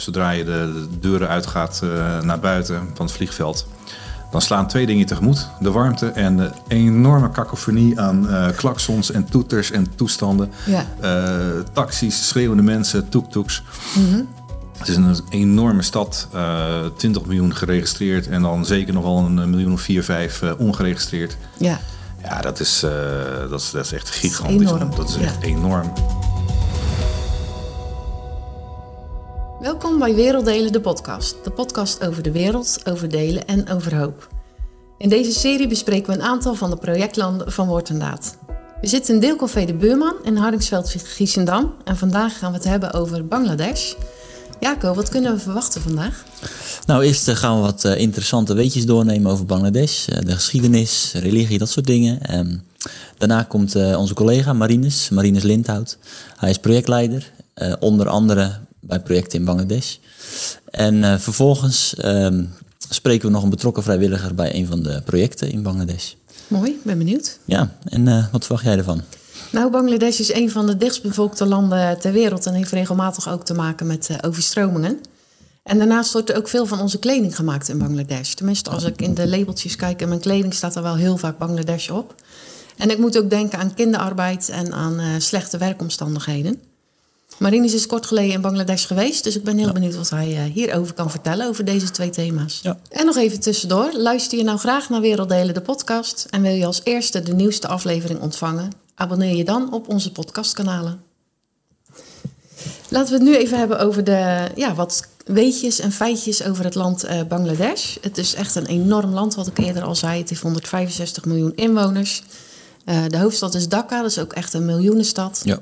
zodra je de, de deuren uitgaat uh, naar buiten van het vliegveld, dan slaan twee dingen tegemoet. De warmte en de enorme kakofonie aan uh, klaksons en toeters en toestanden. Ja. Uh, taxis, schreeuwende mensen, tuk-tuks. Mm Het is een enorme stad, uh, 20 miljoen geregistreerd en dan zeker nog wel een miljoen of 4, 5 ongeregistreerd. Ja. Ja, dat is, dat is, dat is echt gigantisch. Dat is enorm. Dat is echt ja. enorm. Welkom bij Werelddelen, de podcast. De podcast over de wereld, over delen en over hoop. In deze serie bespreken we een aantal van de projectlanden van Woord en Daad. We zitten in Deelcafé de Beurman in Hardingsveld, Giesendam. En vandaag gaan we het hebben over Bangladesh. Jaco, wat kunnen we verwachten vandaag? Nou, eerst gaan we wat interessante weetjes doornemen over Bangladesh. De geschiedenis, religie, dat soort dingen. Um, daarna komt onze collega Marines, Marines Lindhout. Hij is projectleider, onder andere bij projecten in Bangladesh. En uh, vervolgens um, spreken we nog een betrokken vrijwilliger bij een van de projecten in Bangladesh. Mooi, ben benieuwd. Ja, en uh, wat verwacht jij ervan? Nou, Bangladesh is een van de dichtstbevolkte landen ter wereld en heeft regelmatig ook te maken met uh, overstromingen. En daarnaast wordt er ook veel van onze kleding gemaakt in Bangladesh. Tenminste, als ik in de labeltjes kijk in mijn kleding staat er wel heel vaak Bangladesh op. En ik moet ook denken aan kinderarbeid en aan slechte werkomstandigheden. Marinus is kort geleden in Bangladesh geweest, dus ik ben heel ja. benieuwd wat hij uh, hierover kan vertellen, over deze twee thema's. Ja. En nog even tussendoor, luister je nou graag naar Werelddelen de podcast en wil je als eerste de nieuwste aflevering ontvangen? Abonneer je dan op onze podcastkanalen. Laten we het nu even hebben over de, ja, wat weetjes en feitjes over het land uh, Bangladesh. Het is echt een enorm land, wat ik eerder al zei. Het heeft 165 miljoen inwoners. Uh, de hoofdstad is Dhaka, dat is ook echt een miljoenenstad. Ja.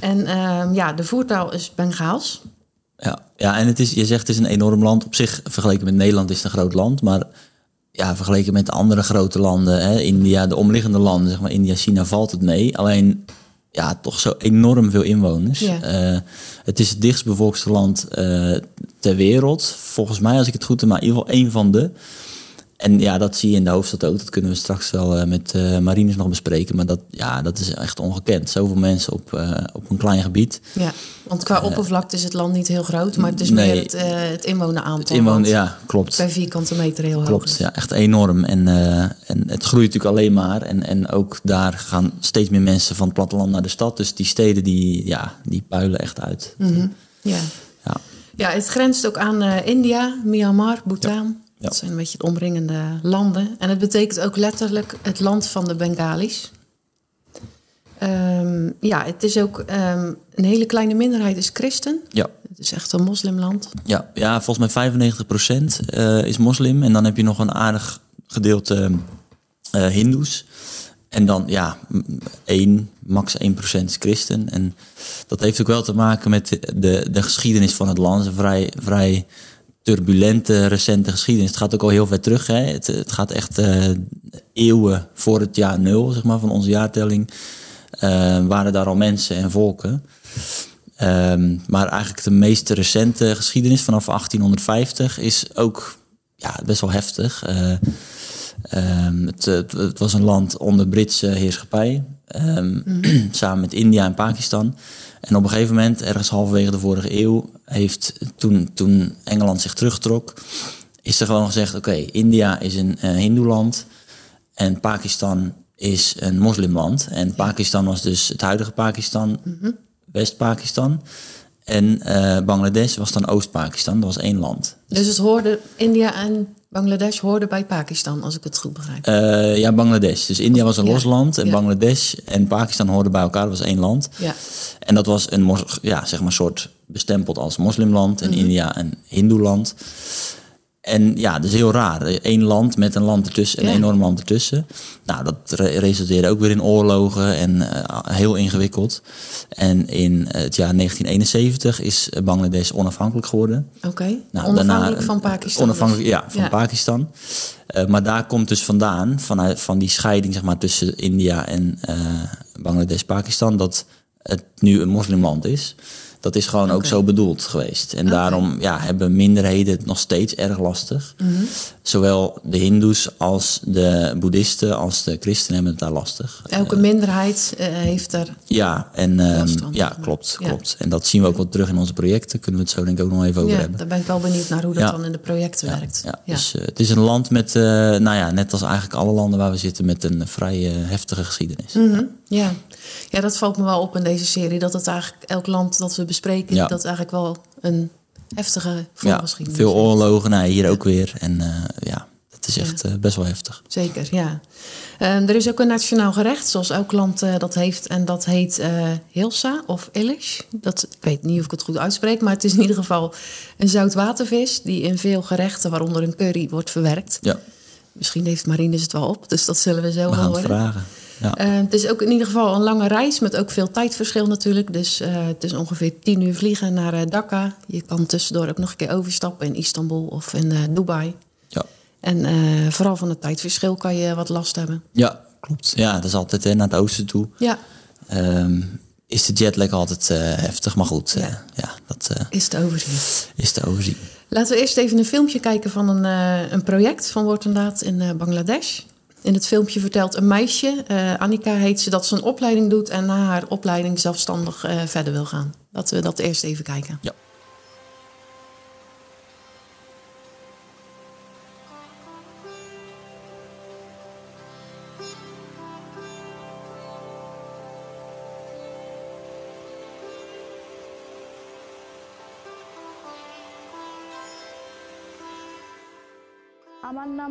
En uh, ja, de voertaal is Bengaals. Ja, ja en het is, je zegt het is een enorm land. Op zich, vergeleken met Nederland, is het een groot land. Maar ja, vergeleken met de andere grote landen, hè, India, de omliggende landen, zeg maar India, China, valt het mee. Alleen, ja, toch zo enorm veel inwoners. Ja. Uh, het is het dichtstbevolkste land uh, ter wereld. Volgens mij, als ik het goed heb, maar in ieder geval één van de. En ja, dat zie je in de hoofdstad ook. Dat kunnen we straks wel uh, met uh, Marines nog bespreken. Maar dat, ja, dat is echt ongekend. Zoveel mensen op, uh, op een klein gebied. Ja, want qua oppervlakte is het land niet heel groot. Maar het is nee, meer het, het inwoneraantal. Het inwoner, ja, klopt. Per vierkante meter heel hoog. Klopt, ja, echt enorm. En, en het groeit natuurlijk alleen maar. En, en ook daar gaan steeds meer mensen van het platteland naar de stad. Dus die steden die, ja, die puilen echt uit. Mm -hmm. ja. ja. Ja, het grenst ook aan India, Myanmar, Bhutan. Ja. Dat zijn een beetje het omringende landen. En het betekent ook letterlijk het land van de Bengalis. Um, ja, het is ook um, een hele kleine minderheid is christen. Ja. Het is echt een moslimland. Ja, ja volgens mij 95% uh, is moslim. En dan heb je nog een aardig gedeelte uh, hindoes. En dan, ja, 1, max 1% is christen. En dat heeft ook wel te maken met de, de geschiedenis van het land. Een vrij, vrij turbulente recente geschiedenis. Het gaat ook al heel ver terug. Hè. Het, het gaat echt uh, eeuwen voor het jaar nul, zeg maar, van onze jaartelling. Uh, waren daar al mensen en volken. Um, maar eigenlijk de meest recente geschiedenis vanaf 1850 is ook ja, best wel heftig. Uh, um, het, het, het, was een land onder Britse heerschappij. Um, mm. samen met India en Pakistan. En op een gegeven moment, ergens halverwege de vorige eeuw, heeft toen, toen Engeland zich terugtrok, is er gewoon gezegd: oké, okay, India is een uh, Hindoeland en Pakistan is een moslimland. En Pakistan was dus het huidige Pakistan, mm -hmm. West-Pakistan. En uh, Bangladesh was dan Oost-Pakistan, dat was één land. Dus het hoorde India en Bangladesh hoorden bij Pakistan, als ik het goed begrijp. Uh, ja, Bangladesh. Dus India was een ja. los land en ja. Bangladesh en Pakistan hoorden bij elkaar, dat was één land. Ja. En dat was een ja, zeg maar soort bestempeld als moslimland en Mhm. mm -hmm. India een hindoeland. En ja, dat is heel raar. Eén land met een land ertussen, een Ja. enorm land ertussen. Nou, dat re- resulteerde ook weer in oorlogen en eh, heel ingewikkeld. En in het jaar 1971 is Bangladesh onafhankelijk geworden. Oké, Nou, onafhankelijk daarna- van Pakistan. Onafhankelijk, ja, van Ja. Pakistan. Eh, maar daar komt dus vandaan, vanuit van die scheiding zeg maar, tussen India en eh, Bangladesh, Pakistan, dat het nu een moslimland is. Dat is gewoon ook zo bedoeld geweest. En daarom ja, hebben minderheden het nog steeds erg lastig. Mhm. Zowel de Hindoes als de Boeddhisten als de christenen hebben het daar lastig. Elke minderheid eh, heeft er... Ja, en ehm, ja, klopt, Ja. klopt. En dat zien we ook wel terug in onze projecten. Kunnen we het zo denk ik ook nog even over Ja, hebben. daar ben ik wel benieuwd naar hoe dat Ja. dan in de projecten werkt. Ja, Dus eh, het is een land met, eh, nou ja, net als eigenlijk alle landen waar we zitten, met een vrij eh, heftige geschiedenis. Mhm, ja. Ja, dat valt me wel op in deze serie. Dat het eigenlijk elk land dat we bespreken, Ja. dat eigenlijk wel een heftige Ja, voorgeschiedenis veel heeft. oorlogen, nou, hier ook weer. En eh, ja, het is echt eh, best wel heftig. Zeker, ja. Ehm, er is ook een nationaal gerecht, zoals elk land eh, dat heeft. En dat heet eh Hilsa of Ilish. Dat, ik weet niet of ik het goed uitspreek, maar het is in ieder geval een zoutwatervis... die in veel gerechten, waaronder een curry, wordt verwerkt. Ja, Misschien heeft Marines het wel op, dus dat zullen we zo we wel horen. vragen. Ja. Eh, het is ook in ieder geval een lange reis met ook veel tijdverschil natuurlijk. Dus eh, het is ongeveer tien uur vliegen naar eh, Dhaka. Je kan tussendoor ook nog een keer overstappen in Istanbul of in eh, Dubai. Ja. En vooral van het tijdverschil kan je wat last hebben. ja, klopt. Ja, dat is altijd hè, naar het oosten toe. Ja, Ehm, is de jetlag altijd heftig, maar goed, ja, dat is te overzien. is te overzien. Laten we eerst even een filmpje kijken van een, een project van Word en Daad in Bangladesh. In het filmpje vertelt een meisje, eh, Annika heet ze, dat ze een opleiding doet en na haar opleiding zelfstandig eh, verder wil gaan. Laten we dat eerst even kijken. Ja.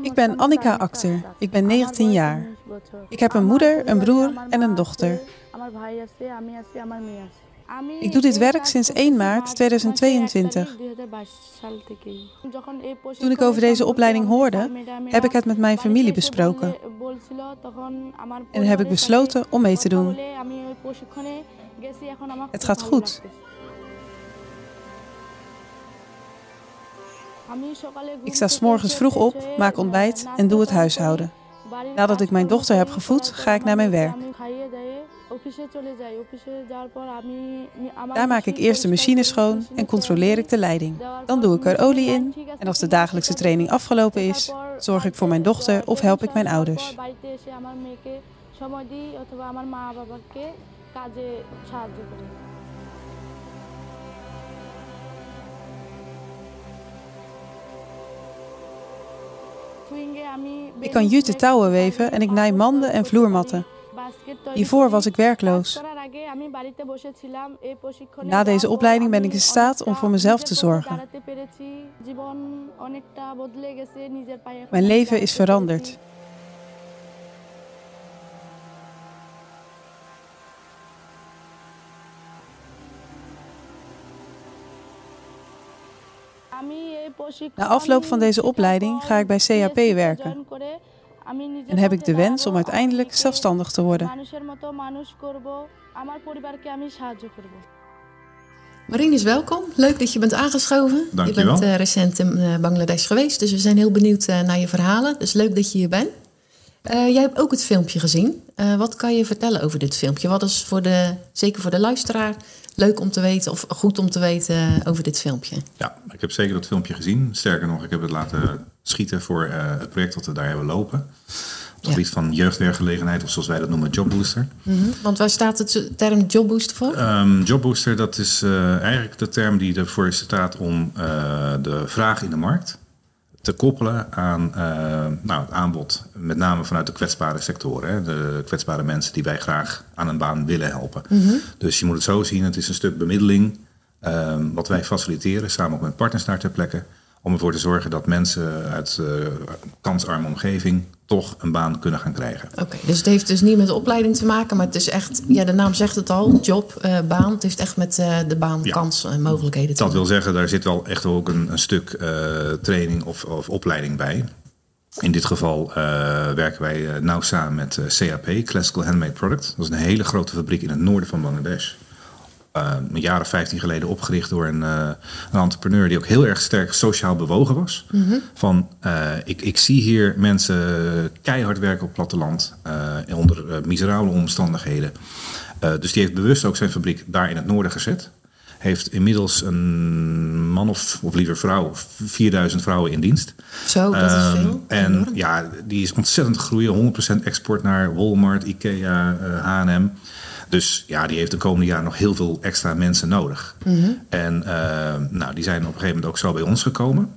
Ik ben Annika Akhter. Ik ben 19 jaar. Ik heb een moeder, een broer en een dochter. Ik doe dit werk sinds 1 maart 2022. Toen ik over deze opleiding hoorde, heb ik het met mijn familie besproken. En heb ik besloten om mee te doen. Het gaat goed. Ik sta 's vroeg op, maak ontbijt en doe het huishouden. Nadat ik mijn dochter heb gevoed, ga ik naar mijn werk. Daar maak ik eerst de machine schoon en controleer ik de leiding. Dan doe ik er olie in en als de dagelijkse training afgelopen is, zorg ik voor mijn dochter of help ik mijn ouders. Ik kan jute touwen weven en ik naai manden en vloermatten. Hiervoor was ik werkloos. Na deze opleiding ben ik in staat om voor mezelf te zorgen. Mijn leven is veranderd. Na afloop van deze opleiding ga ik bij CAP werken. En heb ik de wens om uiteindelijk zelfstandig te worden. Marines, welkom. Leuk dat je bent aangeschoven. Dank je je bent wel. eh, recent in eh, Bangladesh geweest, dus we zijn heel benieuwd eh, naar je verhalen. Dus leuk dat je hier bent. Eh, jij hebt ook het filmpje gezien. Eh, wat kan je vertellen over dit filmpje? Wat is voor de, zeker voor de luisteraar leuk om te weten of goed om te weten over dit filmpje? Ja, ik heb zeker dat filmpje gezien. Sterker nog, ik heb het laten schieten voor eh, het project dat we daar hebben lopen. Op het Ja. gebied van jeugdwerkgelegenheid, of zoals wij dat noemen, Jobbooster. Mhm. Want waar staat het term jobbooster voor? Ehm Jobbooster, dat is eigenlijk de term die ervoor staat om de vraag in de markt te koppelen aan eh, nou, het aanbod. Met name vanuit de kwetsbare sectoren. Hè? De kwetsbare mensen die wij graag aan een baan willen helpen. Dus je moet het zo zien, het is een stuk bemiddeling. ehm, wat wij faciliteren, samen ook met partners daar ter plekke. Om ervoor te zorgen dat mensen uit eh kansarme omgeving toch een baan kunnen gaan krijgen. Oké, dus het heeft dus niet met de opleiding te maken, maar het is echt, ja, de naam zegt het al, job, eh, baan. Het heeft echt met eh, de baan, Ja. kans en mogelijkheden te Dat maken. wil zeggen, daar zit wel echt ook een, een stuk training of, of opleiding bij. In dit geval werken wij nauw samen met CAP, Classical Handmade Product. Dat is een hele grote fabriek in het noorden van Bangladesh. Eh, een jaar of 15 geleden opgericht door een, eh, een entrepreneur die ook heel erg sterk sociaal bewogen was. Van eh, ik, ik zie hier mensen keihard werken op het platteland onder miserabele omstandigheden. Dus die heeft bewust ook zijn fabriek daar in het noorden gezet. heeft inmiddels een man of, of liever vrouw, 4000 vrouwen in dienst. Zo, dat is Ehm, veel. En Enorm. ja, die is ontzettend groeien. 100% export naar Walmart, Ikea, H&M. Dus ja, die heeft de komende jaren nog heel veel extra mensen nodig. Mhm. En eh, nou, die zijn op een gegeven moment ook zo bij ons gekomen.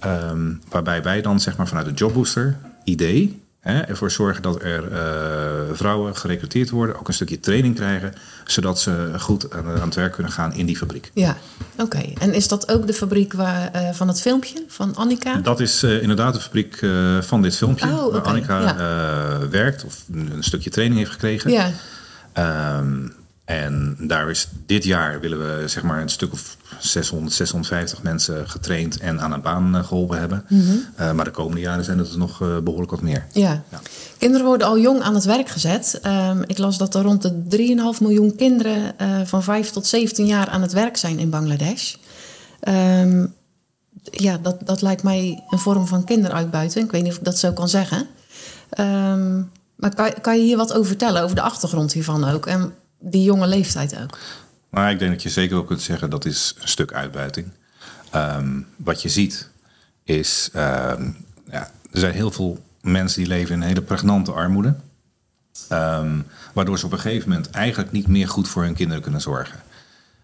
Ehm, waarbij wij dan zeg maar vanuit de Jobbooster idee hè, ervoor zorgen dat er eh, vrouwen gerecruiteerd worden, ook een stukje training krijgen, zodat ze goed aan, aan het werk kunnen gaan in die fabriek. Ja, oké. En is dat ook de fabriek waar, eh, van het filmpje van Annika? Dat is inderdaad de fabriek van dit filmpje, Oh, waar Annika ja. werkt of een, een stukje training heeft gekregen. Ja, Ehm, en daar is dit jaar willen we zeg maar een stuk of 600, 650 mensen getraind en aan een baan eh, geholpen hebben. Mhm. Eh, maar de komende jaren zijn het er nog eh, behoorlijk wat meer. ja. Ja. Kinderen worden al jong aan het werk gezet. Ehm, ik las dat er rond de 3,5 miljoen kinderen van 5 tot 17 jaar aan het werk zijn in Bangladesh. Ehm, ja, dat, dat lijkt mij een vorm van kinderuitbuiting. Ik weet niet of ik dat zo kan zeggen. Ehm, maar kan, kan je hier wat over vertellen, over de achtergrond hiervan ook? En die jonge leeftijd ook? Maar ik denk dat je zeker wel kunt zeggen dat is een stuk uitbuiting. Ehm, wat je ziet is, ehm, ja, er zijn heel veel mensen die leven in hele pregnante armoede. Ehm, waardoor ze op een gegeven moment eigenlijk niet meer goed voor hun kinderen kunnen zorgen.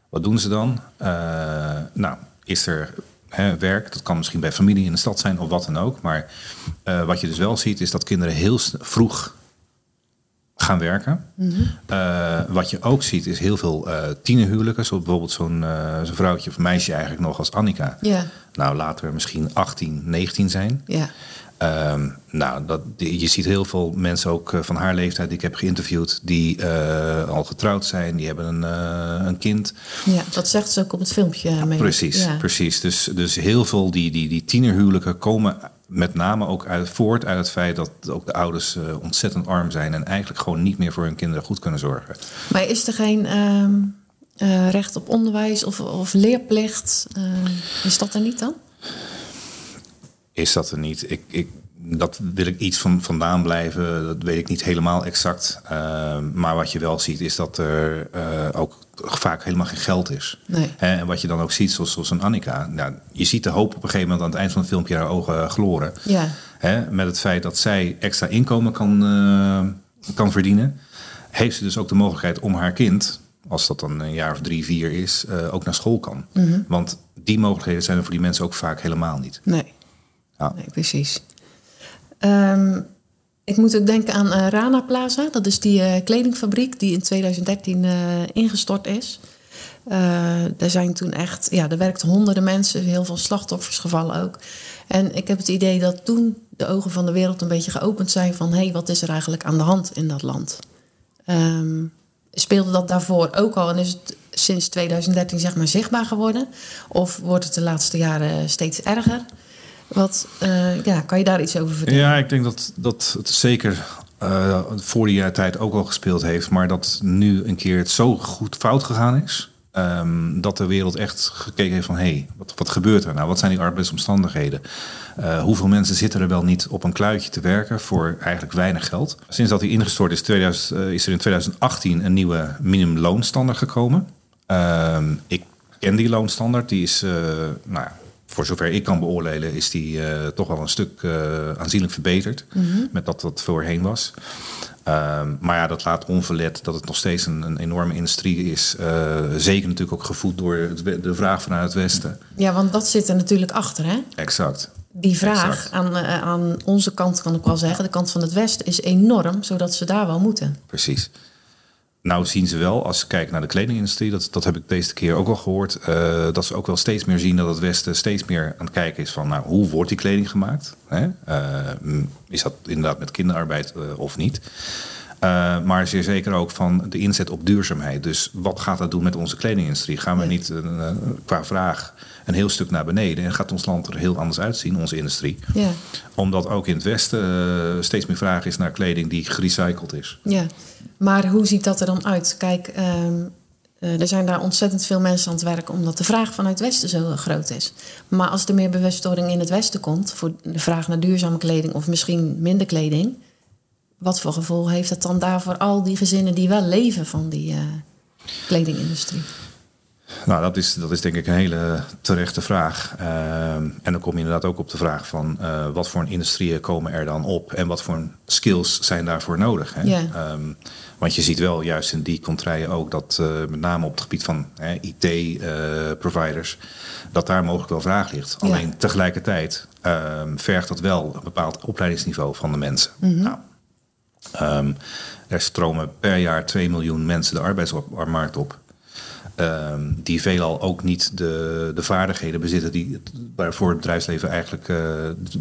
Wat doen ze dan? Eh, nou, is er hè, werk? Dat kan misschien bij familie in de stad zijn of wat dan ook. Maar eh, wat je dus wel ziet is dat kinderen heel vroeg gaan werken. Eh, wat je ook ziet is heel veel eh tienerhuwelijken. Zoals bijvoorbeeld zo'n eh, zo'n vrouwtje of meisje eigenlijk nog als Annika. Nou, later misschien 18, 19 zijn. ja, Ehm, nou, dat, je ziet heel veel mensen ook eh, van haar leeftijd die ik heb geïnterviewd... die eh, al getrouwd zijn, die hebben een, eh, een kind. ja. Dat zegt ze ook op het filmpje. ik. Precies, Ja. precies. Dus, dus heel veel die, die, die tienerhuwelijken komen met name ook uit, voort uit het feit... dat ook de ouders ontzettend arm zijn... en eigenlijk gewoon niet meer voor hun kinderen goed kunnen zorgen. Maar is er geen ehm, eh, recht op onderwijs of, of leerplicht? Eh, is dat er niet dan? Is dat er niet. Ik, ik, dat wil ik iets van vandaan blijven. Dat weet ik niet helemaal exact. Ehm, maar wat je wel ziet is dat er eh, ook vaak helemaal geen geld is. Nee. Hè, en wat je dan ook ziet, zoals, zoals een Annika. Nou, je ziet de hoop op een gegeven moment aan het eind van het filmpje haar ogen gloren. Ja, Hè, met het feit dat zij extra inkomen kan, eh, kan verdienen. Heeft ze dus ook de mogelijkheid om haar kind, als dat dan een jaar of drie, vier is, eh, ook naar school kan. Want die mogelijkheden zijn er voor die mensen ook vaak helemaal niet. nee. Ja. Precies. Ehm, ik moet ook denken aan eh, Rana Plaza. Dat is die eh, kledingfabriek die in 2013 eh, ingestort is. Er zijn toen echt, ja, er werkten honderden mensen, heel veel slachtoffers gevallen ook. En ik heb het idee dat toen de ogen van de wereld een beetje geopend zijn van hé, hey, wat is er eigenlijk aan de hand in dat land? Ehm, speelde dat daarvoor ook al en is het sinds 2013 zeg maar zichtbaar geworden? Of wordt het de laatste jaren steeds erger? Wat, eh, ja, kan je daar iets over vertellen? Ja, ik denk dat, dat het zeker eh, voor die tijd ook al gespeeld heeft. Maar dat nu een keer het zo goed fout gegaan is. ehm, dat de wereld echt gekeken heeft van... hé, hey, wat, wat gebeurt er nou? Wat zijn die arbeidsomstandigheden? Eh, hoeveel mensen zitten er wel niet op een kluitje te werken... voor eigenlijk weinig geld? Sinds dat hij ingestort is, 2000, eh, is er in 2018 een nieuwe minimumloonstandaard gekomen. Ehm, ik ken die loonstandaard. Die is, eh, nou voor zover ik kan beoordelen, is die eh, toch wel een stuk eh, aanzienlijk verbeterd. Met dat wat voorheen was. Ehm, maar ja, dat laat onverlet dat het nog steeds een, een enorme industrie is. Eh, zeker natuurlijk ook gevoed door het de vraag vanuit het Westen. Ja, want dat zit er natuurlijk achter, hè? Exact. Die vraag Exact. aan, aan onze kant, kan ik wel zeggen, de kant van het Westen, is enorm, zodat ze daar wel moeten. Precies. Nou zien ze wel, als ze kijken naar de kledingindustrie, dat, dat heb ik deze keer ook al gehoord, eh, dat ze ook wel steeds meer zien dat het Westen steeds meer aan het kijken is van, nou, hoe wordt die kleding gemaakt? Hè? Eh, is dat inderdaad met kinderarbeid eh, of niet? Eh, maar zeer zeker ook van de inzet op duurzaamheid. Dus wat gaat dat doen met onze kledingindustrie? Gaan we niet eh, qua vraag een heel stuk naar beneden en gaat ons land er heel anders uitzien, onze industrie? Ja, Omdat ook in het Westen eh, steeds meer vraag is naar kleding die gerecycled is. ja. Maar hoe ziet dat er dan uit? Kijk, ehm, eh, er zijn daar ontzettend veel mensen aan het werk omdat de vraag vanuit het Westen zo eh, groot is. Maar als er meer bewustwording in het Westen komt voor de vraag naar duurzame kleding of misschien minder kleding, wat voor gevolg heeft het dan daar voor al die gezinnen die wel leven van die eh, kledingindustrie? Nou, dat is, dat is denk ik een hele terechte vraag. Ehm, en dan kom je inderdaad ook op de vraag van eh, wat voor een industrieën komen er dan op en wat voor skills zijn daarvoor nodig. Hè? Ehm, want je ziet wel juist in die contraien ook dat eh, met name op het gebied van IT-providers, dat daar mogelijk wel vraag ligt. Alleen tegelijkertijd ehm, vergt dat wel een bepaald opleidingsniveau van de mensen. Mhm. Nou, ehm, er stromen per jaar 2 miljoen mensen de arbeidsmarkt op. Ehm, die veelal ook niet de, de vaardigheden bezitten die waarvoor het bedrijfsleven eigenlijk, eh,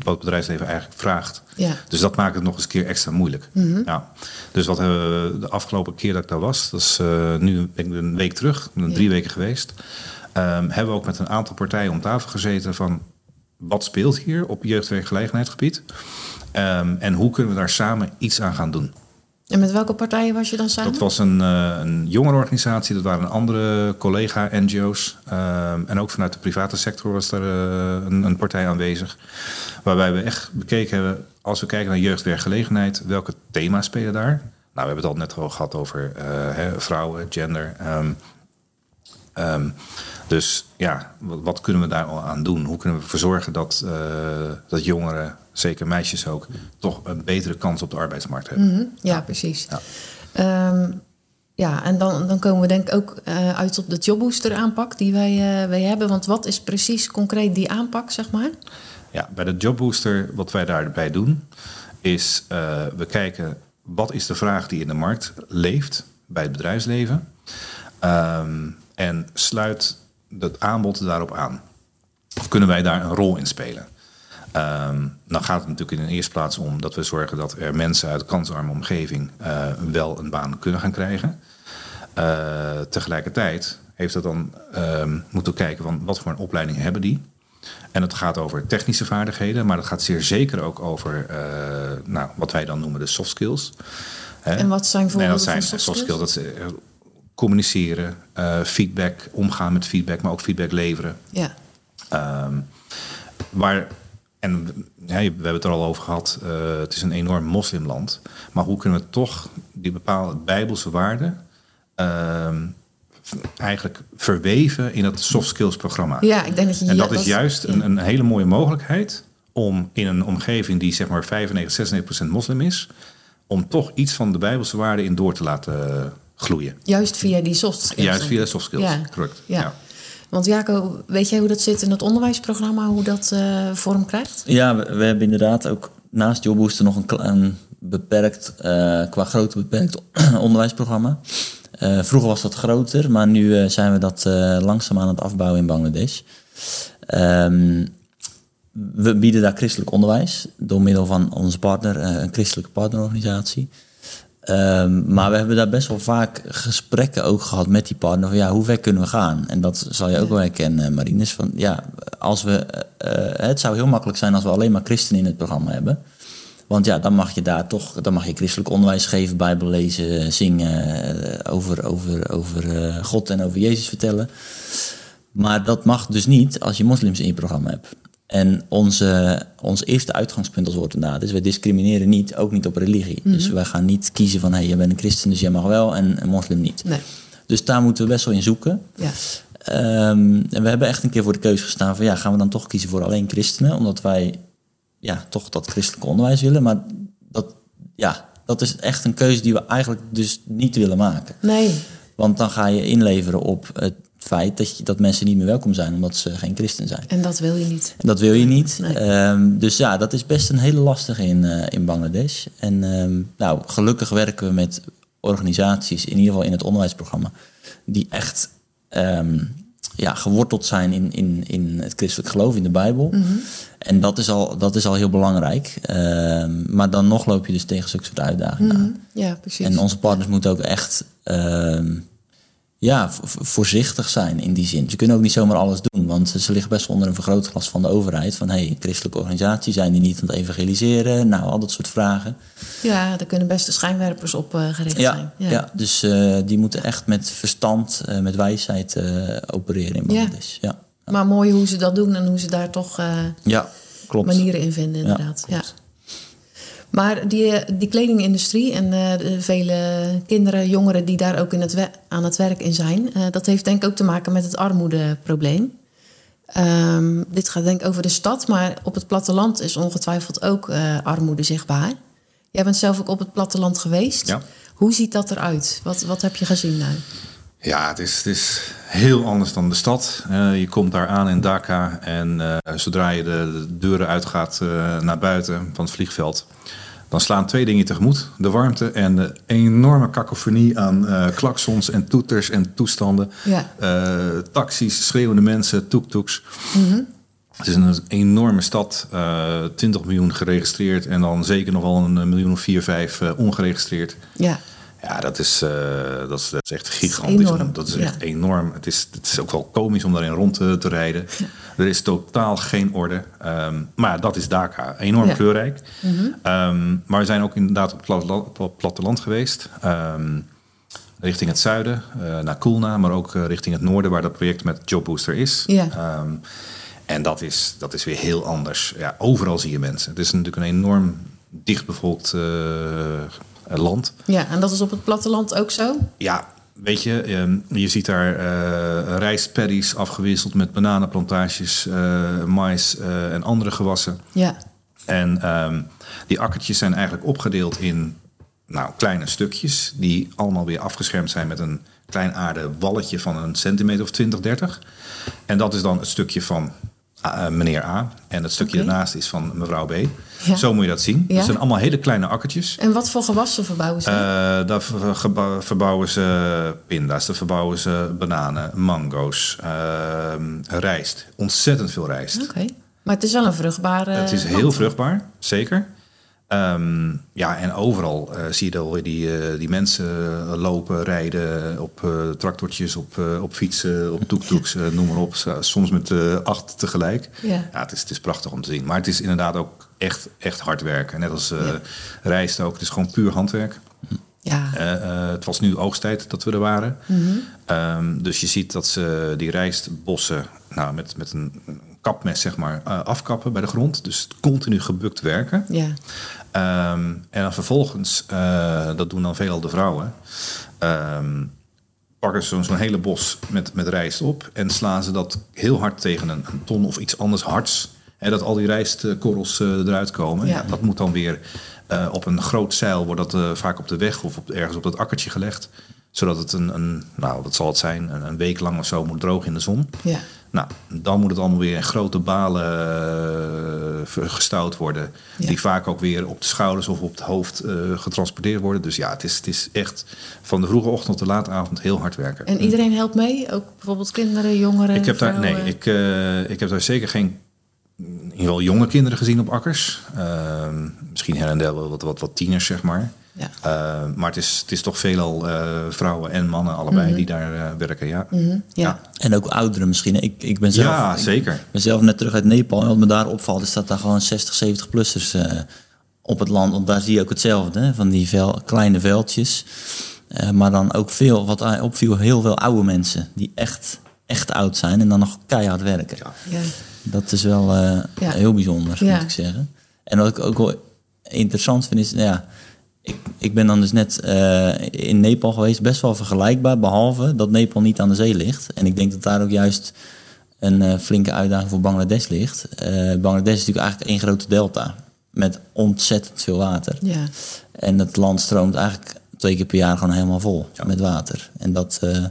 wat het bedrijfsleven eigenlijk vraagt. Ja. Dus dat maakt het nog eens een keer extra moeilijk. Ja. Dus wat hebben we de afgelopen keer dat ik daar was, dat is eh, nu ben ik een week terug, ben drie weken geweest, ehm, hebben we ook met een aantal partijen om tafel gezeten van wat speelt hier op jeugdwerkgelegenheidsgebied Ehm, en hoe kunnen we daar samen iets aan gaan doen. En met welke partijen was je dan samen? Dat was een, eh een jongerenorganisatie, dat waren andere collega-NGO's. ehm, en ook vanuit de private sector was daar eh, een, een partij aanwezig. Waarbij we echt bekeken hebben, als we kijken naar jeugdwerkgelegenheid, welke thema's spelen daar? Nou, we hebben het al net al gehad over eh, hè, vrouwen, gender. ehm, ehm, dus ja, wat, wat kunnen we daar al aan doen? Hoe kunnen we ervoor zorgen dat, eh, dat jongeren, zeker meisjes ook, toch een betere kans op de arbeidsmarkt hebben? Mhm, Ja, precies. Ja. Ja, ja en dan, dan komen we denk ik ook eh, uit op de jobbooster aanpak die wij, eh, wij hebben. Want wat is precies concreet die aanpak, zeg maar? Ja, bij de Jobbooster, wat wij daarbij doen, is we kijken wat is de vraag die in de markt leeft bij het bedrijfsleven. Ehm, en sluit het aanbod daarop aan. Of kunnen wij daar een rol in spelen? Ehm, dan gaat het natuurlijk in de eerste plaats om dat we zorgen dat er mensen uit kansarme omgeving eh, wel een baan kunnen gaan krijgen. Eh, tegelijkertijd heeft het dan ehm, moeten we kijken van wat voor een opleiding hebben die. En het gaat over technische vaardigheden, maar het gaat zeer zeker ook over eh, nou, wat wij dan noemen de soft skills. En wat zijn Nee, voorbeelden dat zijn soft soft skills. skills? Dat communiceren, eh, feedback, omgaan met feedback, maar ook feedback leveren. Ja, Ehm, waar, en ja, we hebben het er al over gehad, eh, het is een enorm moslimland. Maar hoe kunnen we toch die bepaalde bijbelse waarden ehm, eigenlijk verweven in het soft skills programma? ja ik denk dat je... En dat is juist ja. een, een hele mooie mogelijkheid om in een omgeving die zeg maar 95, 96% moslim is, om toch iets van de bijbelse waarden in door te laten gloeien. Juist via die soft skills. Juist via soft skills, Ja. correct. Ja. Ja. Want Jaco, weet jij hoe dat zit in het onderwijsprogramma, hoe dat eh, vorm krijgt? Ja, we, we hebben inderdaad ook naast Jobbooster nog een, een beperkt, eh, qua grootte beperkt onderwijsprogramma. Eh, vroeger was dat groter, maar nu eh, zijn we dat eh, langzaam aan het afbouwen in Bangladesh. Ehm, we bieden daar christelijk onderwijs door middel van onze partner, eh, een christelijke partnerorganisatie. Ehm, maar we hebben daar best wel vaak gesprekken ook gehad met die partner. Van ja, hoe ver kunnen we gaan? En dat zal je ook wel herkennen, Marines. Van ja, als we, eh, eh, het zou heel makkelijk zijn als we alleen maar christenen in het programma hebben. Want ja, dan mag je daar toch, dan mag je christelijk onderwijs geven, Bijbel lezen, zingen, eh, over, over, over eh, God en over Jezus vertellen. Maar dat mag dus niet als je moslims in je programma hebt. En onze, ons eerste uitgangspunt als woordendaad is... wij discrimineren niet, ook niet op religie. Dus wij gaan niet kiezen van... hé, hey, je bent een christen, dus jij mag wel en een moslim niet. Nee. Dus daar moeten we best wel in zoeken. Ja. Ehm, en we hebben echt een keer voor de keuze gestaan van... ja, gaan we dan toch kiezen voor alleen christenen? Omdat wij ja, toch dat christelijke onderwijs willen. Maar dat, ja, dat is echt een keuze die we eigenlijk dus niet willen maken. Nee. Want dan ga je inleveren op het feit dat, je, dat mensen niet meer welkom zijn... omdat ze geen christen zijn. En dat wil je niet. En dat wil je niet. Nee. Ehm, dus ja, dat is best een hele lastige in, eh, in Bangladesh. En ehm, nou, gelukkig werken we met organisaties, in ieder geval in het onderwijsprogramma, die echt ehm, ja, geworteld zijn in, in, in het christelijk geloof, in de Bijbel. En dat is al, dat is al heel belangrijk. Maar dan nog loop je dus tegen zulke soort uitdagingen aan. Ja, precies. En onze partners moeten ook echt ja, voorzichtig zijn in die zin. Ze kunnen ook niet zomaar alles doen, want ze liggen best wel onder een vergrootglas van de overheid. Van hey, christelijke organisatie, zijn die niet aan het evangeliseren? Nou, al dat soort vragen. Ja, daar kunnen best de schijnwerpers op eh, gericht Ja, zijn. ja. dus eh, die moeten echt met verstand, eh, met wijsheid opereren in Bangladesh. Ja, ja. Maar mooi hoe ze dat doen en hoe ze daar toch ja klopt. manieren in vinden, Ja, inderdaad. Ja. Maar die, die kledingindustrie en uh, de vele kinderen, jongeren die daar ook in het aan het werk in zijn, uh, dat heeft denk ik ook te maken met het armoedeprobleem. Um, dit gaat denk ik over de stad, maar op het platteland is ongetwijfeld ook uh, armoede zichtbaar. Jij bent zelf ook op het platteland geweest. Ja. Hoe ziet dat eruit? Wat, wat heb je gezien nou? Ja, het is, het is heel anders dan de stad. Uh, je komt daar aan in Dhaka en uh, zodra je de, de deuren uitgaat naar buiten van het vliegveld, dan slaan twee dingen tegemoet. De warmte en de enorme kakofonie aan klaksons en toeters en toestanden. Ja. taxis, schreeuwende mensen, toektoeks. Mm -hmm. Het is een enorme stad, 20 miljoen geregistreerd en dan zeker nog wel een miljoen of 4, 5 ongeregistreerd. Ja. Ja, dat is, uh, dat, is, dat is echt gigantisch. Dat is enorm. Dat is echt ja. enorm. Het is, het is ook wel komisch om daarin rond te, te rijden. Ja. Er is totaal geen orde. Um, maar dat is Dhaka. Enorm Ja. kleurrijk. Mhm. Um, maar we zijn ook inderdaad op het platteland, geweest. Um, richting het zuiden, uh, naar Kulna. Maar ook uh, richting het noorden, waar dat project met Jobbooster is. Ja. En dat is, dat is weer heel anders. Ja, overal zie je mensen. Het is natuurlijk een enorm dichtbevolkt land. Ja, en dat is op het platteland ook zo? Ja, weet je, um, je ziet daar uh, rijstpaddies afgewisseld met bananenplantages, uh, mais uh, en andere gewassen. Ja. En um, die akkertjes zijn eigenlijk opgedeeld in nou, kleine stukjes, die allemaal weer afgeschermd zijn met een klein aarde walletje van een centimeter of 20, 30. En dat is dan het stukje van uh, meneer A. En het stukje daarnaast is van mevrouw B. Ja. Zo moet je dat zien. Ja. Het zijn allemaal hele kleine akkertjes. En wat voor gewassen verbouwen ze? Uh, daar verbouwen ze pinda's, daar verbouwen ze bananen, mango's, uh, rijst. Ontzettend veel rijst. Oké. Maar het is wel een vruchtbare. Het is heel vruchtbaar, zeker. Um, ja, en overal uh, zie je alweer die, uh, die mensen lopen, rijden op uh, tractortjes, op, op fietsen, op toektoeks, noem maar op. Soms met acht tegelijk. Ja. ja het, is, het is prachtig om te zien. Maar het is inderdaad ook echt, echt hard werken. Net als Ja. rijst ook. Het is gewoon puur handwerk. Ja. Het was nu oogsttijd dat we er waren. Mhm. Um, dus je ziet dat ze die rijstbossen nou, met, met een kapmes zeg maar, afkappen bij de grond. Dus continu gebukt werken. Ja. Um, en dan vervolgens, uh, dat doen dan veelal de vrouwen, um, pakken ze zo'n hele bos met, met rijst op en slaan ze dat heel hard tegen een, een ton of iets anders hards. En dat al die rijstkorrels uh, eruit komen. Ja. Dat moet dan weer uh, op een groot zeil, wordt dat vaak op de weg of op, ergens op dat akkertje gelegd. Zodat het een, een nou wat zal het zijn, een, een week lang of zo moet drogen in de zon. Ja. Nou, dan moet het allemaal weer in grote balen uh, gestouwd worden. Ja. Die vaak ook weer op de schouders of op het hoofd uh, getransporteerd worden. Dus ja, het is, het is echt van de vroege ochtend tot de late avond heel hard werken. En iedereen helpt mee? Ook bijvoorbeeld kinderen, jongeren? Ik heb daar, nee, ik, uh, ik heb daar zeker geen in ieder geval jonge kinderen gezien op akkers. Uh, misschien her en der wat, wat, wat tieners, zeg maar. Ja. Uh, maar het is, het is toch veelal uh, vrouwen en mannen allebei Mhm. die daar uh, werken, ja. Mm-hmm. ja. ja. En ook ouderen misschien. Ik, ik ben zelf, ja, zeker. Ik ben zelf net terug uit Nepal. En wat me daar opvalt is dat daar gewoon 60, 70-plussers uh, op het land... want daar zie je ook hetzelfde, hè, van die vel, kleine veldjes. Uh, maar dan ook veel, wat opviel, heel veel oude mensen... die echt, echt oud zijn en dan nog keihard werken. Ja. Ja. Dat is wel uh, ja. heel bijzonder, moet ik zeggen. En wat ik ook wel interessant vind is... Ja, ik, ik ben dan dus net uh, in Nepal geweest, best wel vergelijkbaar, behalve dat Nepal niet aan de zee ligt. En ik denk dat daar ook juist een uh, flinke uitdaging voor Bangladesh ligt. Uh, Bangladesh is natuurlijk eigenlijk één grote delta met ontzettend veel water. Ja. En het land stroomt eigenlijk twee keer per jaar gewoon helemaal vol ja. met water. En dat, uh,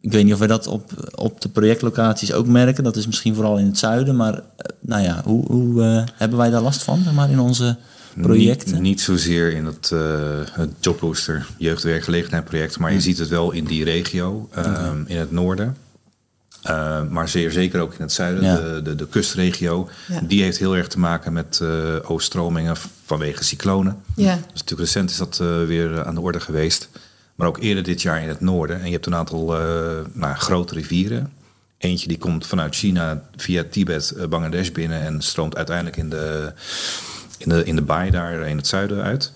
ik weet niet of we dat op, op de projectlocaties ook merken. Dat is misschien vooral in het zuiden. Maar nou ja, hoe, hoe uh, hebben wij daar last van zeg maar, in onze projecten? Niet, niet zozeer in het, uh, het Jobbooster jeugdwerkgelegenheid project, maar je ziet het wel in die regio, okay. in het noorden. Uh, maar zeer zeker ook in het zuiden, ja. de, de, de, kustregio. Ja. Die heeft heel erg te maken met uh, overstromingen vanwege cyclonen. Ja. Dus natuurlijk recent is dat uh, weer aan de orde geweest. Maar ook eerder dit jaar in het noorden. En je hebt een aantal nou, grote rivieren. Eentje die komt vanuit China via Tibet, Bangladesh binnen en stroomt uiteindelijk in de, in de, in de baai daar in het zuiden uit.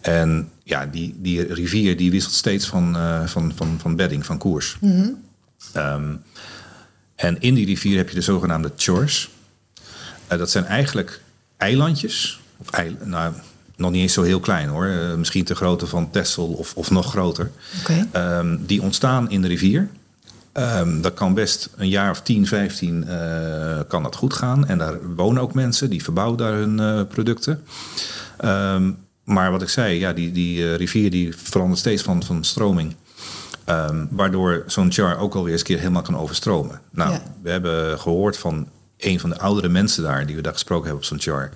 En ja, die, die rivier die wisselt steeds van, uh, van, van, van bedding, van koers. Mm-hmm. Um, en in die rivier heb je de zogenaamde chores. Uh, dat zijn eigenlijk eilandjes. Of eil, nou, nog niet eens zo heel klein hoor. Eh, misschien te grootte van Texel of, of nog groter. Ehm, die ontstaan in de rivier. Ehm, dat kan best een jaar of 10, 15 eh, kan dat goed gaan. En daar wonen ook mensen, die verbouwen daar hun eh, producten. Ehm, maar wat ik zei, ja, die, die eh, rivier die verandert steeds van, van stroming. Ehm, waardoor zo'n char ook alweer eens een keer helemaal kan overstromen. Nou, Ja. we hebben gehoord van een van de oudere mensen daar, die we daar gesproken hebben op zo'n char.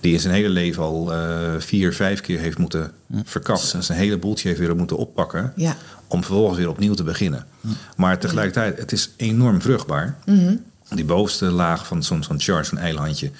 Die in zijn hele leven al eh, vier, vijf keer heeft moeten verkassen. Zijn hele boeltje heeft weer moeten oppakken. Ja. Om vervolgens weer opnieuw te beginnen. Maar tegelijkertijd, het is enorm vruchtbaar. Die bovenste laag van zo'n zo'n char, zo'n eilandje.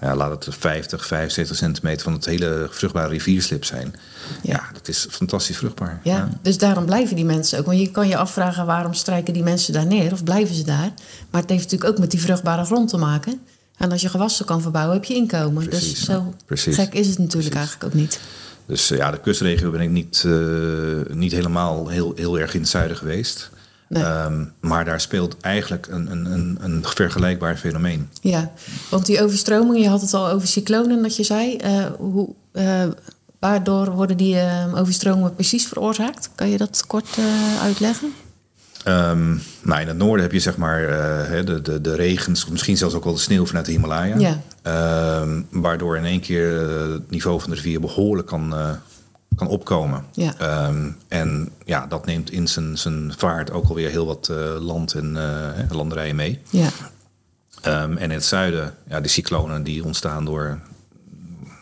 Ja, laat het 50, 75 centimeter van het hele vruchtbare rivierslip zijn. Ja. Ja, dat is fantastisch vruchtbaar. Ja, dus daarom blijven die mensen ook. Want je kan je afvragen waarom strijken die mensen daar neer of blijven ze daar. Maar het heeft natuurlijk ook met die vruchtbare grond te maken. En als je gewassen kan verbouwen, heb je inkomen. Precies, dus zo precies. gek is het natuurlijk Precies. eigenlijk ook niet. Dus eh, ja, de kustregio ben ik niet, eh, niet helemaal heel, heel erg in het zuiden geweest. Nee. Ehm, maar daar speelt eigenlijk een, een, een, een vergelijkbaar fenomeen. Ja, want die overstromingen, je had het al over cyclonen dat je zei. Eh, hoe, eh, waardoor worden die eh, overstromingen precies veroorzaakt? Kan je dat kort eh, uitleggen? Ehm, nou, in het noorden heb je zeg maar de, de, de regens, of misschien zelfs ook wel de sneeuw vanuit de Himalaya. Ja. Ehm, waardoor in één keer het niveau van de rivier behoorlijk kan, eh, kan opkomen. Ja. Ehm, en ja, dat neemt in zijn, zijn vaart ook alweer heel wat eh, land en hè, landerijen mee. Ja, Ehm, en in het zuiden, ja, die cyclonen die ontstaan door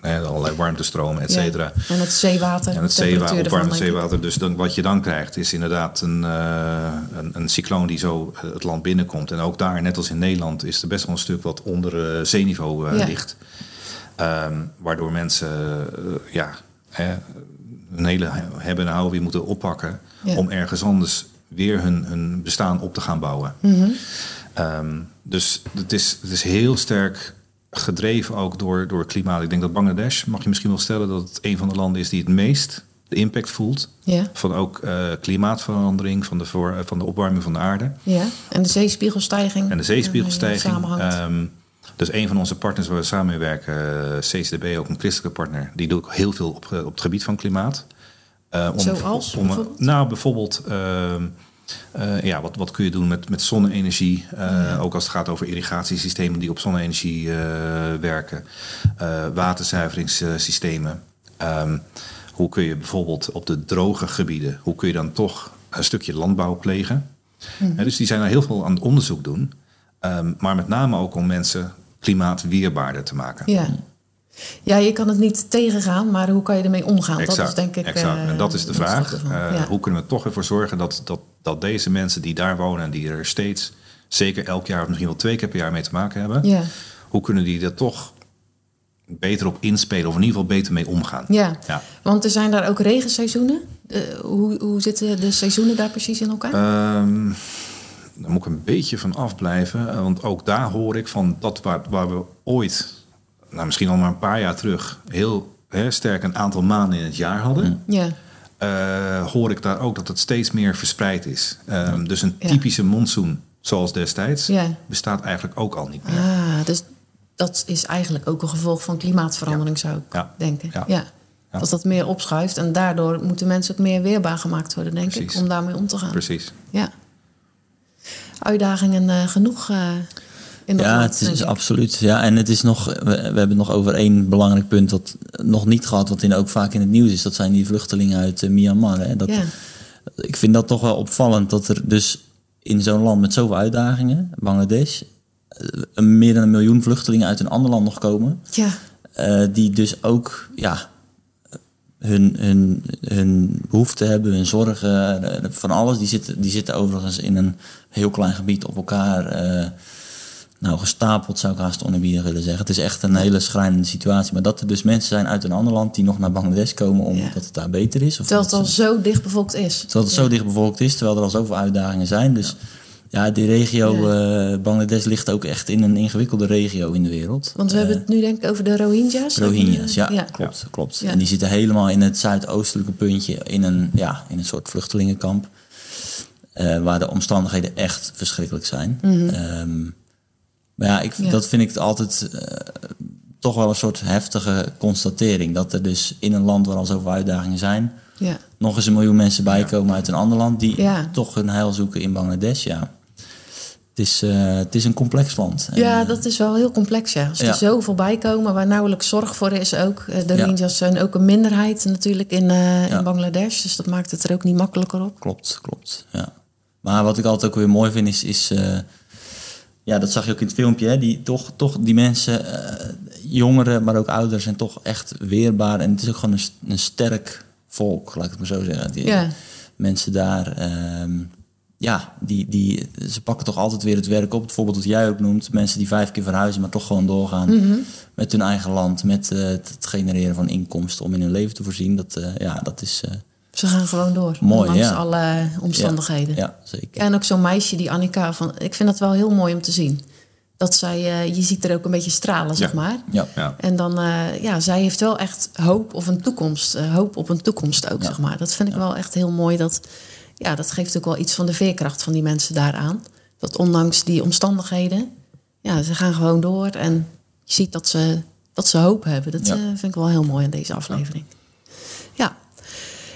allerlei warmtestromen, et cetera. Ja. En het zeewater. En het de zeewater, opwarmend zeewater. Dus dan, wat je dan krijgt is inderdaad een, eh, een, een cycloon die zo het land binnenkomt. En ook daar, net als in Nederland, is er best wel een stuk wat onder zeeniveau Ja. ligt. Ehm, waardoor mensen ja, hè, een hele hebben en houden weer moeten oppakken... Ja. om ergens anders weer hun, hun bestaan op te gaan bouwen. Mhm. Ehm, dus het is, het is heel sterk gedreven ook door, door klimaat. Ik denk dat Bangladesh, mag je misschien wel stellen, dat het een van de landen is die het meest de impact voelt. Ja, Van ook eh, klimaatverandering, van de, voor, van de opwarming van de aarde. ja. En de zeespiegelstijging. En de zeespiegelstijging. Dus een van onze partners waar we samen mee werken, eh, CCDB, ook een christelijke partner, die doet ook heel veel op, op het gebied van klimaat. Eh, om, Zoals, om, bijvoorbeeld? Nou, bijvoorbeeld, ehm, eh, ja, wat, wat kun je doen met, met zonne-energie? Eh, Ook als het gaat over irrigatiesystemen die op zonne-energie eh, werken. Eh, waterzuiveringssystemen. Ehm, hoe kun je bijvoorbeeld op de droge gebieden, hoe kun je dan toch een stukje landbouw plegen? Eh, dus die zijn er heel veel aan het onderzoek doen. Ehm, maar met name ook om mensen klimaatweerbaarder te maken. Ja. ja, je kan het niet tegengaan, maar hoe kan je ermee omgaan? dat is denk ik. exact. eh, en dat is de vraag. Eh. Hoe kunnen we toch ervoor zorgen dat, dat, dat deze mensen die daar wonen en die er steeds, zeker elk jaar of misschien wel twee keer per jaar mee te maken hebben, Ja. hoe kunnen die er toch beter op inspelen of in ieder geval beter mee omgaan? Ja. Ja. want er zijn daar ook regenseizoenen. Eh, hoe, hoe zitten de seizoenen daar precies in elkaar? Ehm, daar moet ik een beetje van afblijven. eh, Want ook daar hoor ik van dat waar, waar we ooit, nou misschien al maar een paar jaar terug, heel hè, sterk een aantal maanden in het jaar hadden. ja. eh, hoor ik daar ook dat het steeds meer verspreid is. Ehm, dus een Ja. typische monsoon, zoals destijds, Ja. bestaat eigenlijk ook al niet meer. Ah, dus dat is eigenlijk ook een gevolg van klimaatverandering, zou ik denken. Ja. Dat dat meer opschuift en daardoor moeten mensen ook meer weerbaar gemaakt worden, denk Precies. ik, om daarmee om te gaan. Precies. Ja. Uitdagingen eh, genoeg eh, in dat Ja, land, het is absoluut. Ja, en het is nog, we, we hebben het nog over één belangrijk punt dat nog niet gehad, wat in, ook vaak in het nieuws is. Dat zijn die vluchtelingen uit eh, Myanmar. Hè. Dat, Ja. Ik vind dat toch wel opvallend dat er dus in zo'n land met zoveel uitdagingen, Bangladesh, meer dan een miljoen vluchtelingen uit een ander land nog komen. Ja, die dus ook ja, hun, hun, hun behoeften hebben, hun zorgen, eh, van alles. Die zitten, die zitten overigens in een heel klein gebied op elkaar. eh, nou, gestapeld zou ik haast onerbiedig willen zeggen. Het is echt een hele schrijnende situatie. Maar dat er dus mensen zijn uit een ander land die nog naar Bangladesh komen omdat Ja. het daar beter is. Of terwijl het al zo dichtbevolkt is. terwijl het zo dicht bevolkt is, terwijl er al zoveel uitdagingen zijn. Dus ja, die regio eh, Bangladesh ligt ook echt in een ingewikkelde regio in de wereld. Want we hebben het nu denk ik over de Rohingya's. Rohingya's, ja, ja. klopt. klopt. Ja. En die zitten helemaal in het zuidoostelijke puntje in een, ja, in een soort vluchtelingenkamp. eh, waar de omstandigheden echt verschrikkelijk zijn. Ehm, maar ja, ik, Mhm. Ja. dat vind ik het altijd. eh, toch wel een soort heftige constatering. Dat er dus in een land waar al zoveel uitdagingen zijn, Ja. nog eens een miljoen mensen bijkomen uit een ander land die Ja. toch hun heil zoeken in Bangladesh. Ja. Het, is, eh, het is een complex land. Ja, eh, dat is wel heel complex, ja. Als Ja. er zoveel bij komen waar nauwelijks zorg voor is ook. Eh, De Ja. Rohingyas zijn ook een minderheid natuurlijk in, Ja. in Bangladesh. Dus dat maakt het er ook niet makkelijker op. Klopt, klopt. Ja. Maar wat ik altijd ook weer mooi vind is, is ja, dat zag je ook in het filmpje, hè, die, toch, toch die mensen, jongeren, maar ook ouderen, zijn toch echt weerbaar. En het is ook gewoon een, st- een sterk volk, laat ik het maar zo zeggen. Die. Mensen daar, ehm, ja, die, die, ze pakken toch altijd weer het werk op. Het voorbeeld dat jij ook noemt, mensen die vijf keer verhuizen, maar toch gewoon doorgaan Mhm. met hun eigen land, met eh, het genereren van inkomsten om in hun leven te voorzien. Dat, eh, ja, dat is eh, Ze gaan gewoon door. Mooi, ondanks ja. alle omstandigheden. ja, zeker. En ook zo'n meisje, die Annika, van, ik vind dat wel heel mooi om te zien. Dat zij, eh, je ziet er ook een beetje stralen, zeg Ja. maar. Ja. Ja. En dan, eh, ja, zij heeft wel echt hoop of een toekomst. hoop op een toekomst ook, Ja. zeg maar. Dat vind ik wel echt heel mooi. Dat, ja, dat geeft ook wel iets van de veerkracht van die mensen daaraan. Dat ondanks die omstandigheden, ja, ze gaan gewoon door. En je ziet dat ze, dat ze hoop hebben. Dat Ja. eh, vind ik wel heel mooi in deze aflevering. Ja,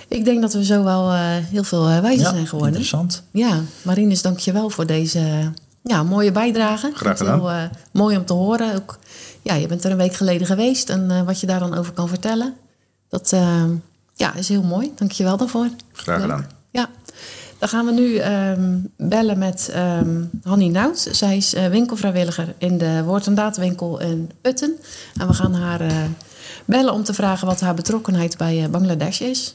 ik denk dat we zo wel eh, heel veel eh, wijzer Ja, zijn geworden. interessant. Ja, Marinus, dank je wel voor deze ja, mooie bijdrage. Graag gedaan. Heel mooi om te horen. Ook, ja, je bent er een week geleden geweest en wat je daar dan over kan vertellen. Dat ja, is heel mooi. Dank je wel daarvoor. Graag gedaan. Dan gaan we nu ehm, bellen met ehm Hanny Nout. Zij is eh, winkelvrijwilliger in de Woord en Daad winkel in Putten. En we gaan haar eh, bellen om te vragen wat haar betrokkenheid bij eh, Bangladesh is.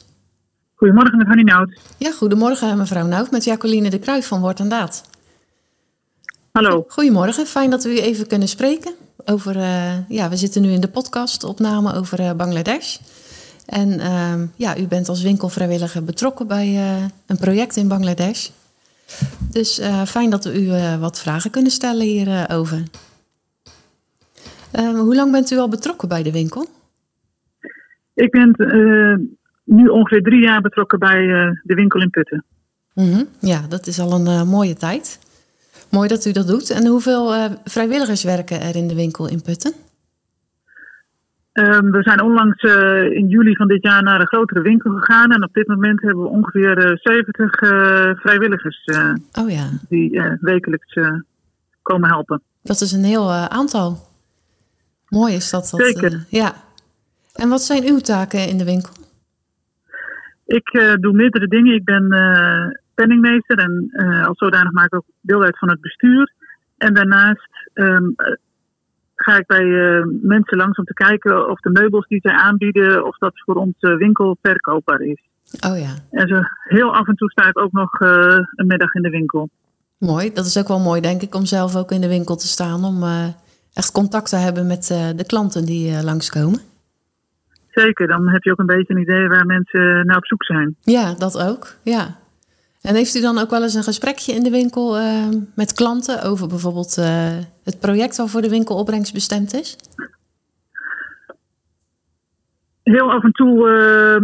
Goedemorgen met Hanny Nout. Ja, goedemorgen mevrouw Nout met Jacqueline de Kruijf van Woord en Daad. Hallo. Goedemorgen, fijn dat we u even kunnen spreken. Over, ja, we zitten nu in de podcastopname over Bangladesh. En ehm, ja, u bent als winkelvrijwilliger betrokken bij eh, een project in Bangladesh. Dus eh, fijn dat we u eh, wat vragen kunnen stellen hierover. Ehm hoe lang bent u al betrokken bij de winkel? Ik ben nu ongeveer drie jaar betrokken bij de winkel in Putten. Mhm, Ja, dat is al een mooie tijd. Mooi dat u dat doet. En hoeveel vrijwilligers werken er in de winkel in Putten? Ehm, we zijn onlangs eh, in juli van dit jaar naar een grotere winkel gegaan. En op dit moment hebben we ongeveer eh, 70 eh, vrijwilligers eh, Oh ja, die wekelijks komen helpen. Dat is een heel aantal. Mooi is dat. dat Zeker. ja. En wat zijn uw taken in de winkel? Ik doe meerdere dingen. Ik ben penningmeester en als zodanig maak ik ook deel uit van het bestuur. En daarnaast ehm, eh, ga ik bij eh, mensen langs om te kijken of de meubels die zij aanbieden, of dat voor onze winkel verkoopbaar is. Oh ja, En zo heel af en toe sta ik ook nog eh, een middag in de winkel. mooi. Dat is ook wel mooi, denk ik, om zelf ook in de winkel te staan. Om eh, echt contact te hebben met eh, de klanten die eh, langskomen. Zeker, dan heb je ook een beetje een idee waar mensen naar op zoek zijn. Ja, dat ook. Ja. En heeft u dan ook wel eens een gesprekje in de winkel eh, met klanten over bijvoorbeeld eh, het project waarvoor de winkel opbrengstbestemd is? Heel af en toe eh,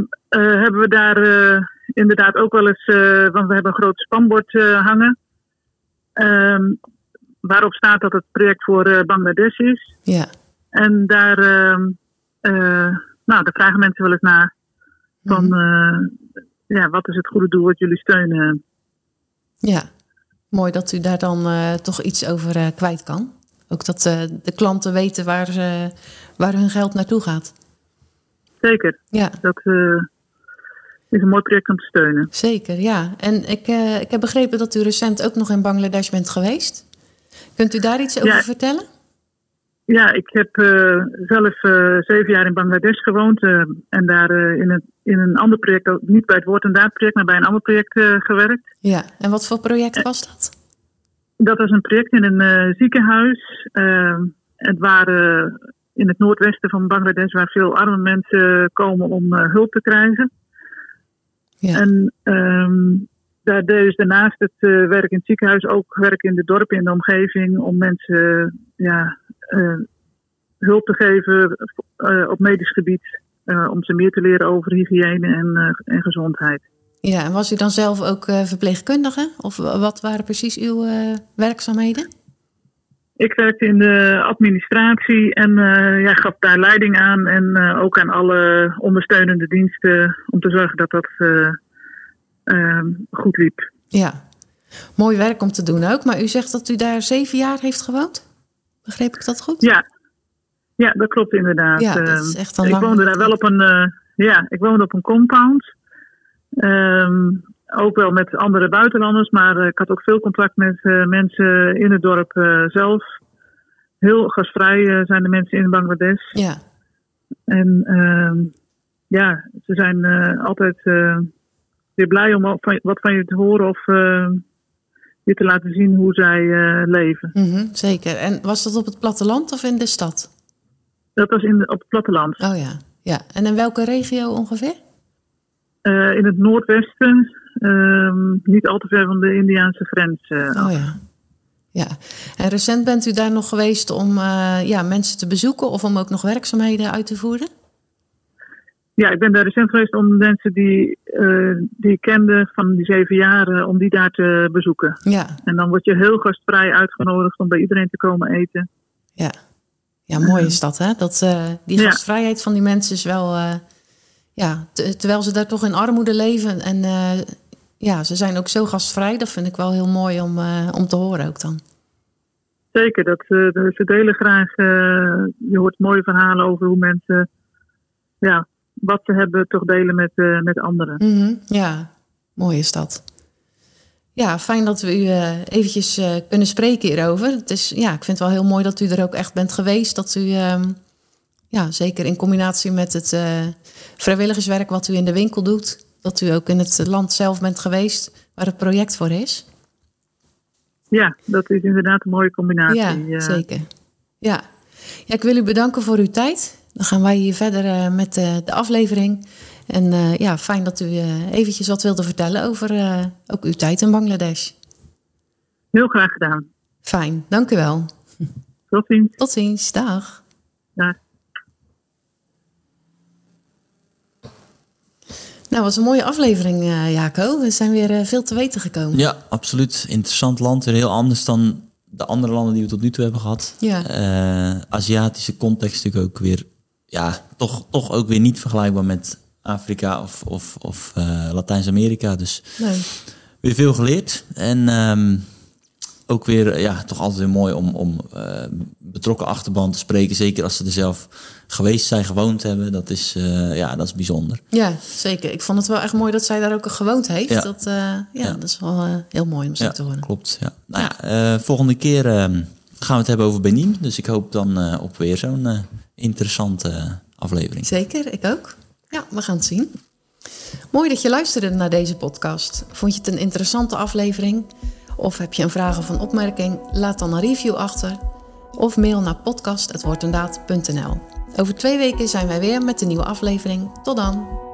eh, hebben we daar eh, inderdaad ook wel eens, want we hebben een groot spanbord hangen. Ehm, waarop staat dat het project voor Bangladesh is. Ja, En daar, ehm, nou, daar vragen mensen wel eens naar. Van, eh, ja, wat is het goede doel wat jullie steunen? ja. Mooi dat u daar dan eh, toch iets over eh, kwijt kan. Ook dat eh, de klanten weten waar, ze, waar hun geld naartoe gaat. Zeker, Ja, dat is een mooi project om te steunen. zeker. Ja. En ik, ik heb begrepen dat u recent ook nog in Bangladesh bent geweest. Kunt u daar iets over Ja. vertellen? Ja, ik heb zelf zeven jaar in Bangladesh gewoond. en daar in, het, in een ander project, ook niet bij het Woord en Daad project, maar bij een ander project eh, gewerkt. Ja. En wat voor project was dat? Dat was een project in een eh, ziekenhuis. Eh, het waren in het noordwesten van Bangladesh, waar veel arme mensen komen om hulp te krijgen. Ja. En ehm, daar deed dus daarnaast het werk in het ziekenhuis ook werk in de dorpen in de omgeving om mensen ja, hulp te geven op medisch gebied. Eh, om ze meer te leren over hygiëne en, eh, en gezondheid. Ja, en was u dan zelf ook eh, verpleegkundige? Of wa- wat waren precies uw werkzaamheden? Ik werkte in de administratie en uh, ja, gaf daar leiding aan en uh, ook aan alle ondersteunende diensten om te zorgen dat dat uh, goed liep. Ja, mooi werk om te doen ook. Maar u zegt dat u daar zeven jaar heeft gewoond? Begreep ik dat goed? Ja, ja dat klopt inderdaad. Ja, dat is echt ik woonde daar wel op een, ja, ik woonde op een compound. Um, ook wel met andere buitenlanders, maar uh, ik had ook veel contact met uh, mensen in het dorp zelf. Heel gastvrij zijn de mensen in Bangladesh. Ja. En ehm, ja, ze zijn altijd weer blij om van, wat van je te horen of je te laten zien hoe zij leven. Mm -hmm, zeker. En was dat op het platteland of in de stad? Dat was in de, op het platteland. Oh ja. ja. En in welke regio ongeveer? in het noordwesten, Um, niet al te ver van de Indiaanse grens. Uh, oh ja. ja. En recent bent u daar nog geweest om uh, ja, mensen te bezoeken of om ook nog werkzaamheden uit te voeren? Ja, ik ben daar recent geweest om mensen die, uh, die ik kende van die zeven jaar, om die daar te bezoeken. Ja. En dan word je heel gastvrij uitgenodigd om bij iedereen te komen eten. Ja, ja mooi is dat, hè? Dat, die gastvrijheid ja. van die mensen is wel ja, terwijl ze daar toch in armoede leven. En uh, ja, ze zijn ook zo gastvrij. Dat vind ik wel heel mooi om, om te horen ook dan. Zeker, dat, ze delen graag. je hoort mooie verhalen over hoe mensen ja, wat ze hebben toch delen met, met anderen. Mm -hmm, ja, mooi is dat. Ja, fijn dat we u eventjes kunnen spreken hierover. Het is, ja, ik vind het wel heel mooi dat u er ook echt bent geweest. Dat u ehm, ja, zeker in combinatie met het uh, vrijwilligerswerk wat u in de winkel doet, dat u ook in het land zelf bent geweest waar het project voor is. Ja, dat is inderdaad een mooie combinatie. Ja, uh, zeker. Ja. ja, ik wil u bedanken voor uw tijd. Dan gaan wij hier verder uh, met de aflevering. En ja, fijn dat u eventjes wat wilde vertellen over ook uw tijd in Bangladesh. Heel graag gedaan. Fijn, dank u wel. Tot ziens. Tot ziens, dag. Dag. Nou, was een mooie aflevering, uh, Jaco. We zijn weer uh, veel te weten gekomen. Ja, absoluut. Interessant land. Weer heel anders dan de andere landen die we tot nu toe hebben gehad. Ja. Uh, Aziatische context natuurlijk ook weer... Ja, toch, toch ook weer niet vergelijkbaar met Afrika of, of, of Latijns-Amerika. Dus nee. weer veel geleerd. En um, ook weer, ja, toch altijd weer mooi om, om betrokken achterban te spreken. Zeker als ze er zelf geweest zijn, gewoond hebben. Dat is, uh, ja, dat is bijzonder. Ja, zeker. Ik vond het wel echt mooi dat zij daar ook gewoond heeft. Ja. Dat, ja, ja, dat is wel heel mooi om zo ja, te horen. Klopt, ja. Nou ja, volgende keer gaan we het hebben over Benin. Dus ik hoop dan op weer zo'n interessante aflevering. Zeker, ik ook. Ja, we gaan het zien. Mooi dat je luisterde naar deze podcast. Vond je het een interessante aflevering? Of heb je een vraag of een opmerking? Laat dan een review achter. Of mail naar podcast.wortendaad.nl Over twee weken zijn wij weer met een nieuwe aflevering. Tot dan!